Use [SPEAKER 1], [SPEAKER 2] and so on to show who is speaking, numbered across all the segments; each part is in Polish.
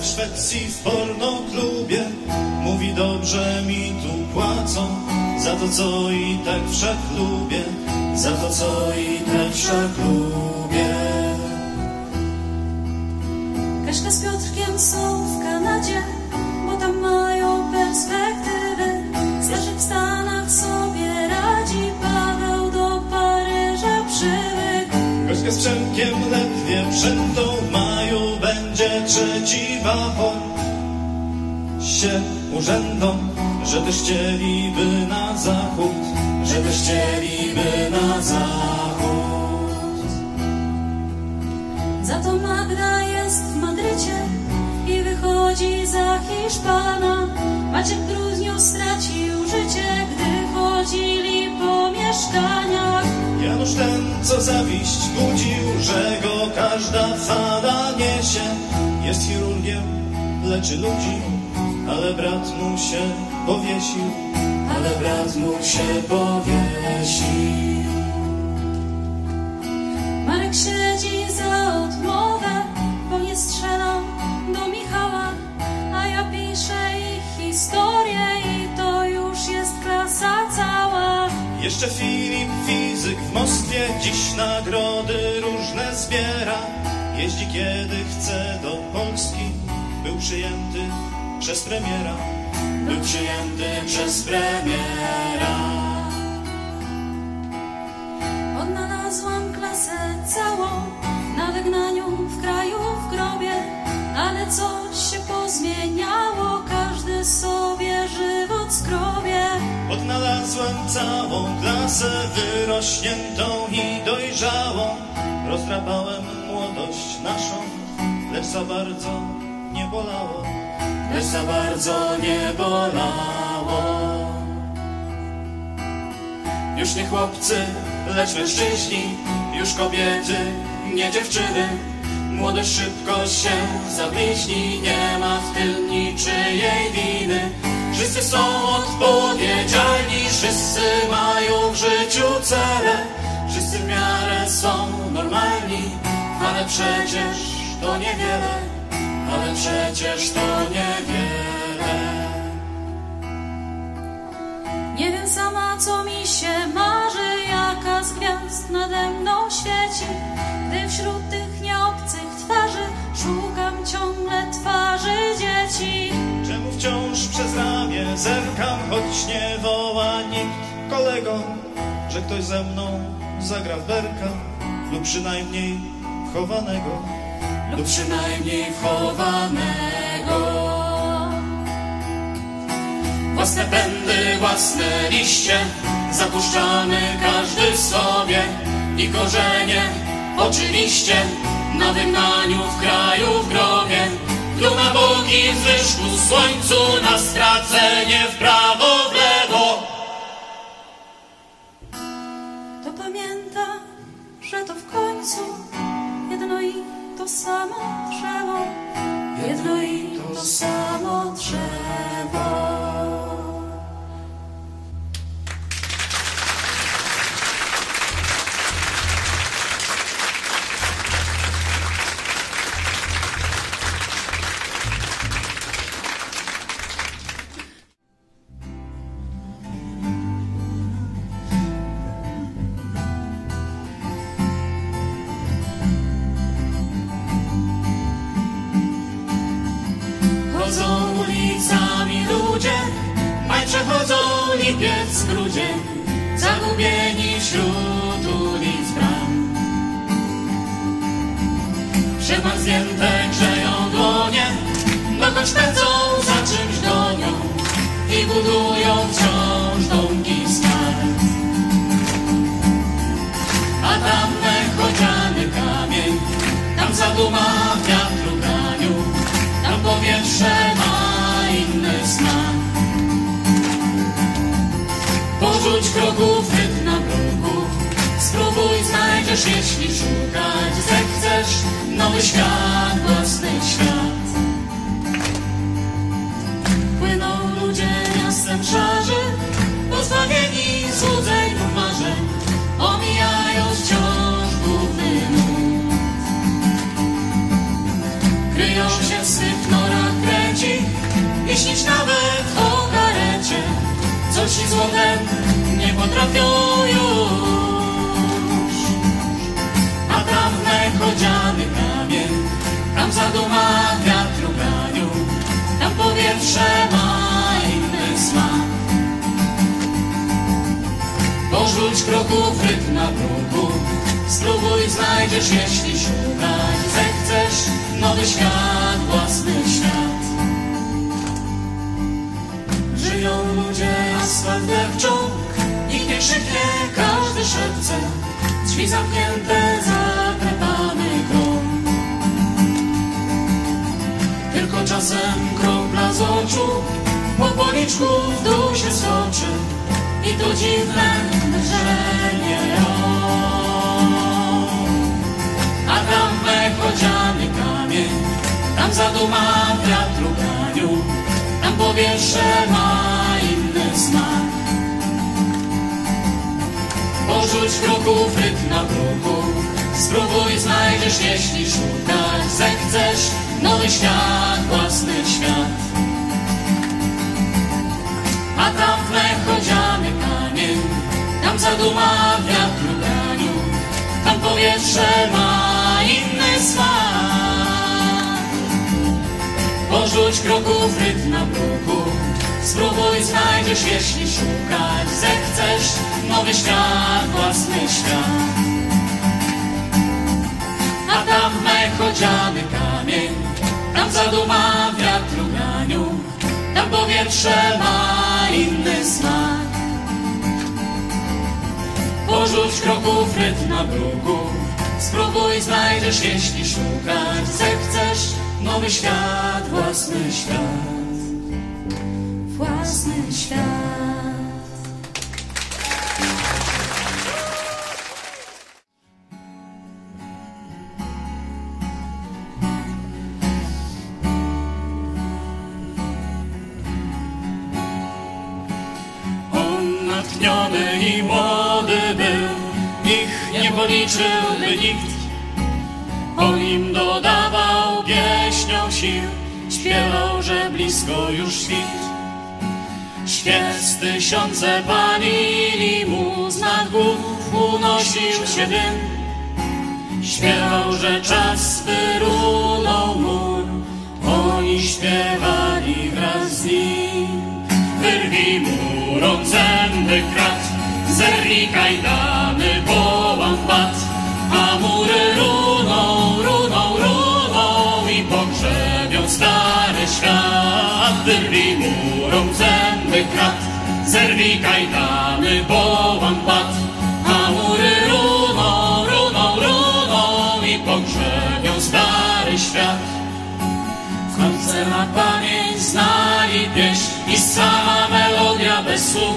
[SPEAKER 1] W
[SPEAKER 2] Szwecji w pornoklubie Mówi dobrze mi tu płacą Za to co i tak wszak lubię Za to co i tak wszak lubię
[SPEAKER 1] Kaśka z Piotrkiem są w Kanadzie, bo tam mają perspektywy.
[SPEAKER 2] Trzeci wahor Się urzędom Że też chcieliby na zachód Że też chcieliby na zachód
[SPEAKER 1] Za to Magda jest w Madrycie i wychodzi za Hiszpana. Maciek w grudniu stracił życie, gdy chodzili po mieszkaniach.
[SPEAKER 2] Janusz ten, co zawiść budził, że go każda fala niesie. Jest chirurgiem, leczy ludzi, ale brat mu się powiesił, ale brat mu się powiesił.
[SPEAKER 1] Marek siedzi za odmowę, bo nie strzelam do Michała, a ja piszę ich historię i to już jest klasa cała.
[SPEAKER 2] Jeszcze Filip, fizyk w Moskwie, dziś nagrody różne zbiera. Jeździ kiedy chce do Polski, był przyjęty przez premiera. Był przyjęty przez premiera.
[SPEAKER 1] Odnalazłam klasę całą na wygnaniu w kraju w grobie, ale coś się pozmieniało, każdy sobie żywot skrobie.
[SPEAKER 2] Odnalazłem całą klasę wyrośniętą i dojrzałą. Rozdrapałem naszą, lecz za bardzo nie bolało. Lecz za bardzo nie bolało. Już nie chłopcy, lecz mężczyźni, już kobiety, nie dziewczyny. Młodość szybko się zabliźni, nie ma w tym niczyjej winy. Wszyscy są odpowiedzialni, wszyscy mają w życiu cele. Wszyscy w miarę są normalni, ale przecież to niewiele, ale przecież to niewiele.
[SPEAKER 1] Nie wiem sama, co mi się marzy, jaka z gwiazd nade mną świeci. Gdy wśród tych nieobcych twarzy szukam ciągle twarzy dzieci.
[SPEAKER 2] Czemu wciąż przez ramię zerkam, choć nie woła nikt kolego, że ktoś ze mną zagra w berka lub przynajmniej chowanego, lub przynajmniej chowanego. Własne pędy, własne liście, zapuszczamy każdy sobie i korzenie, oczywiście, na wygnaniu w kraju w grobie. Tu na bogi w słońcu, na stracenie w prawo, w lewo.
[SPEAKER 1] To pamięta, że to w końcu i to samo drzewo, jedno i to samo drzewo.
[SPEAKER 2] Przemarznięte grzeją dłonie, dokąd pędzą za czymś gonią i budują wciąż domki kart. A tam chodziany kamień, tam zaduma wiatru graniu, tam powietrze ma inny smak. Porzuć kroków, znajdziesz, jeśli szukać zechcesz nowy świat, własny świat.
[SPEAKER 1] Płyną ludzie miastem szarzy, pozbawieni złudzeń
[SPEAKER 2] kroków rytm na bruku. Spróbuj, znajdziesz, jeśli szukać zechcesz. Nowy świat, własny świat. Żyją ludzie, asfalt dewczą, nikt nie krzyknie, każdy szepce. Drzwi zamknięte, zaklepany krok. Tylko czasem kropla z oczu, po policzku w dół się stoczy i to dziwne drżenie rąk. A tam mechodziany kamień, tam zaduma wiatru ganiu, tam powietrze ma inny smak. Porzuć kroków rytm na bruku, spróbuj, znajdziesz, jeśli szukać zechcesz. Nowy świat, własny świat. Tam zaduma w tam powietrze ma inny smak. Porzuć kroków rytm na bruku, spróbuj, znajdziesz, jeśli szukać zechcesz. Nowy świat, własny świat. A tam w mechodziany kamień, tam zaduma w wiatru graniu, tam powietrze ma inny smak. Porzuć kroków rytm na bruku, spróbuj, znajdziesz, jeśli szukać zechcesz. Nowy świat, własny świat.
[SPEAKER 1] własny świat.
[SPEAKER 2] Policzyłby nikt. On im dodawał pieśnią sił, śpiewał, że blisko już świt. Świec tysiące palili mu, z nad głów unosił się dym. Śpiewał, że czas wyrunął mu, oni śpiewali wraz z nim. Wyrwij mu rąk zęby krat, zerwij kajdany, Wyrwij mu rąk zęby krat, zerwij kajdany, połam bat, a mury runą, runą, runą i pogrzebią stary świat. W końcu na pamięć znali pieśń i sama melodia bez słów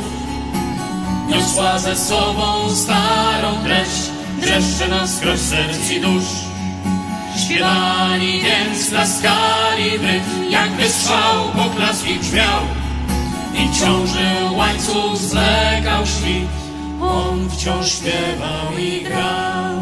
[SPEAKER 2] niosła ze sobą starą treść, dreszcze na skroś serc i dusz. Śpiewali więc, klaskali rytm, jakby strzał poklaski brzmiał i ciążył łańcuch, zlegał świt. On wciąż śpiewał i grał.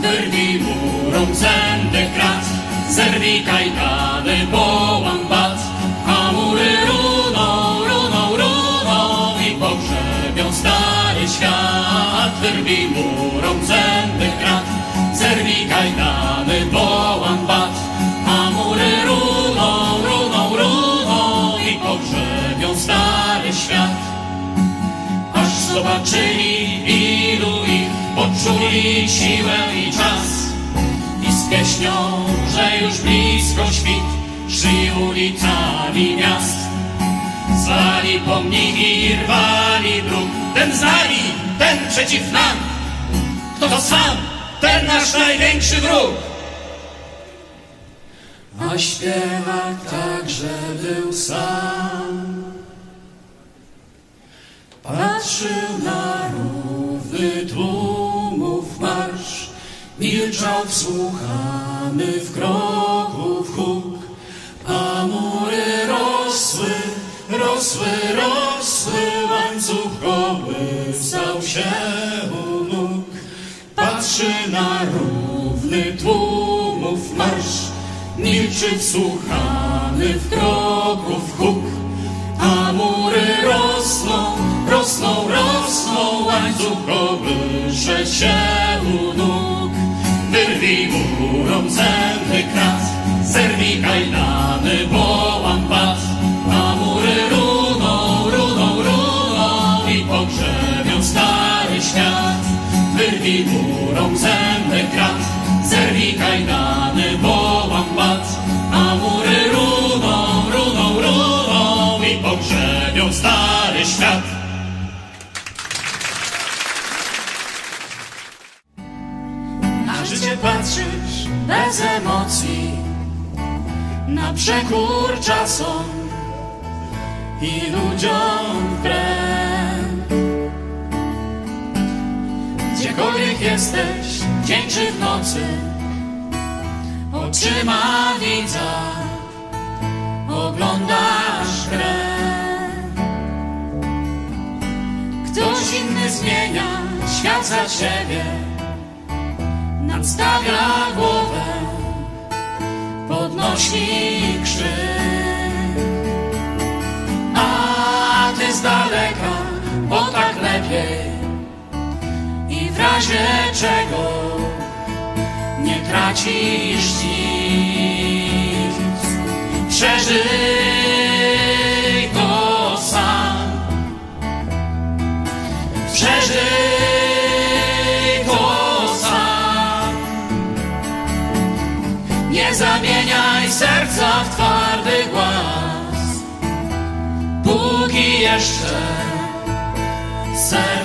[SPEAKER 2] Wyrwij mu rąk zęby krat, zerwij kajdany, połam bat, a mury runą, runą, runą i pogrzebią stary świat. Wyrwij mu rąk zęby krat, kajdany, połam bat, a mury runą, runą, runą i pogrzebią stary świat aż zobaczyli ilu ich poczuli siłę i czas i z pieśnią, że już blisko świt szli ulicami miast. Zwali pomniki i rwali dróg, ten znali, ten przeciw nam. Kto to sam, ten nasz największy wróg. A śpiewak także był sam. Patrzył na równy tłumów marsz, milczał wsłuchany w kroków huk, a mury rosły, rosły, rosły, łańcuch kołysał się. Patrzy na równy tłumów marsz, milczy wsłuchany w kroków huk, a mury rosną, rosną, rosną, łańcuch kołysze się u nóg. Wyrwij murom zęby krat, zerwij kajdany, wołam murą zęby krat, zerwij kajdany, wołam patrz, a mury runą, runą, runą i pogrzebią stary świat. Na życie patrzysz bez emocji, na przekór czasom i ludziom wbrew. Gdziekolwiek jesteś, dzień czy w nocy, oczyma widza oglądasz grę. Ktoś inny zmienia świat za ciebie, nadstawia głowę, podnosi krzyk. A ty z daleka, bo tak lepiej razie czego nie tracisz nic. Przeżyj to sam. Przeżyj to sam. Nie zamieniaj serca w twardy głaz, póki jeszcze serce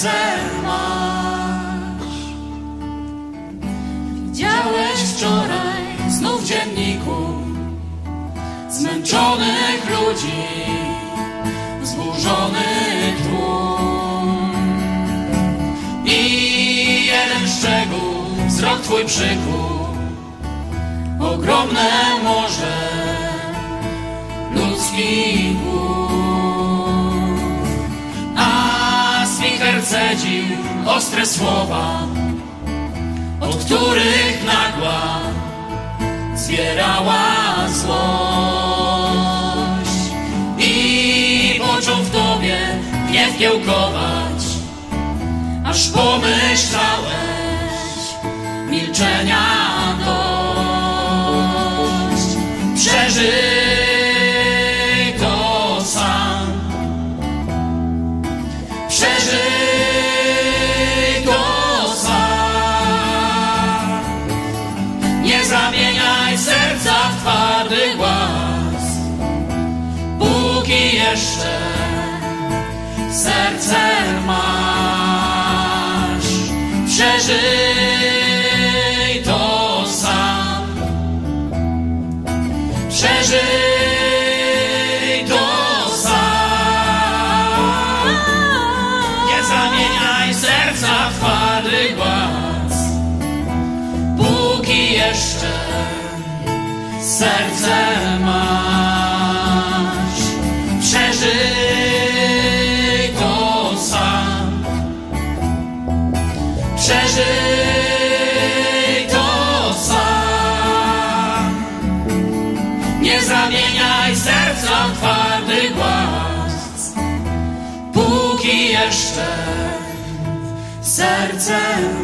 [SPEAKER 2] serce masz. Widziałeś wczoraj znów w dzienniku zmęczonych ludzi, zburzonych tłum. I jeden szczegół, wzrok twój przykuł, ogromne morze ludzkich głów. Ostre słowa, od których nagła zbierała złość i począł w tobie gniew kiełkować, aż pomyślałeś milczenia dość. Przeżyj to sam. Przeżyj serce masz. Przeżyj to sam. Przeżyj to sam. Nie zamieniaj serca w twardy głaz, póki jeszcze serce masz. Serce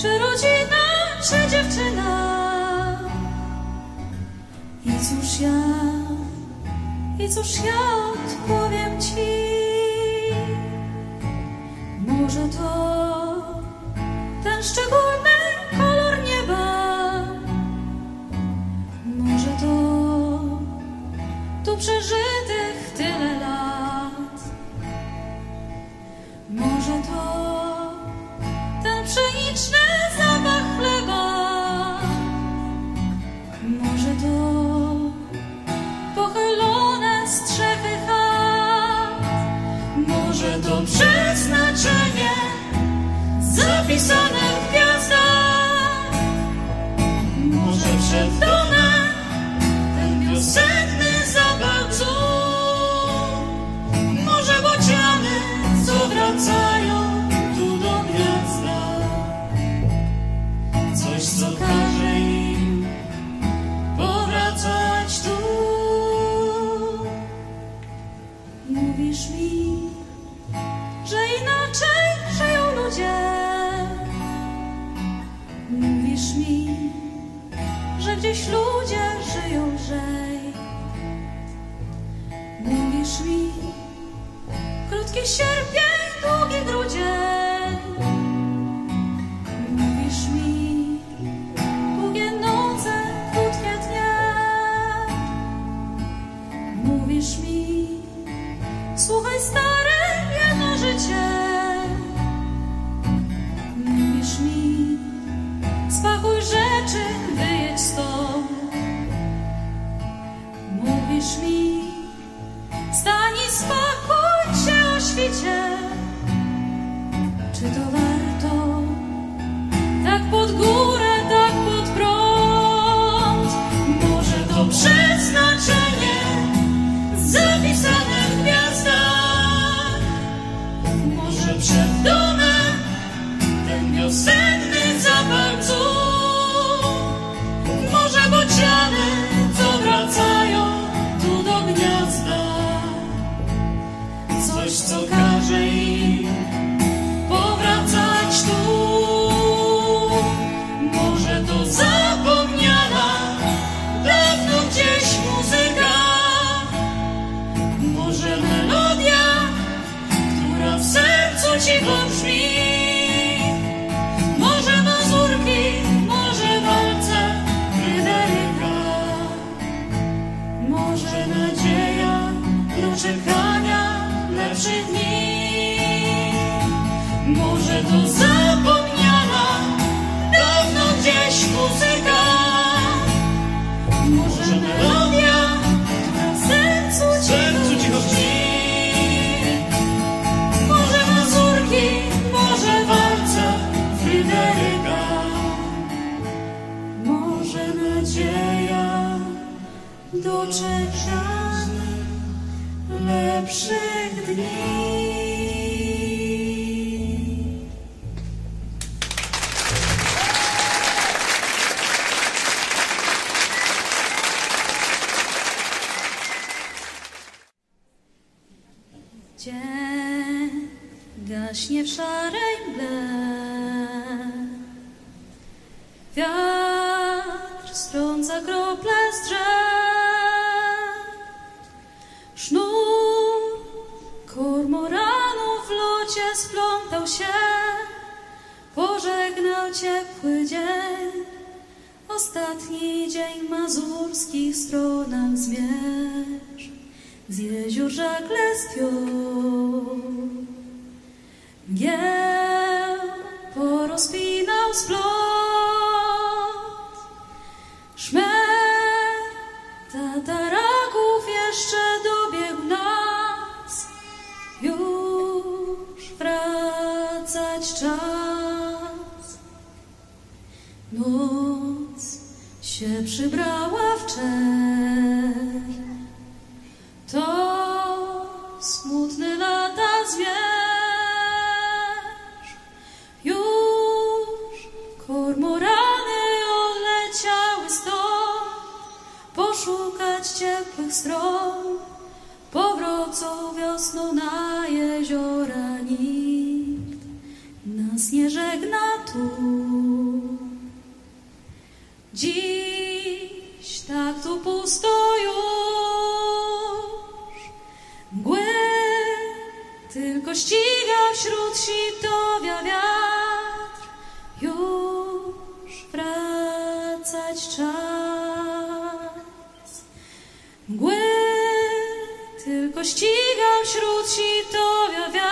[SPEAKER 1] Czy rodzina, czy dziewczyna? I cóż ja, i cóż ja odpowiem ci? dążę to przeznaczenie, zapisane w gwiazdach. Może przed Dunem ten piosenek drzwi. Krótkie sierpie wszystkich stronach zmierz, z jezior rzek lestwią. Mgieł porozpinał splot, szmer tataraków jeszcze dobiegł nas, już wracać czas. Noc się przybrała to smutne lata zwierz, już kormorany odleciały stąd, poszukać ciepłych stron, powrócą wiosną na jeziora nikt, nas nie żegna tu. Dziś ustoisz. Mgłę tylko ściga wśród sitowia wiatr. Już wracać czas. Mgłę tylko ściga wśród sitowia wiatr.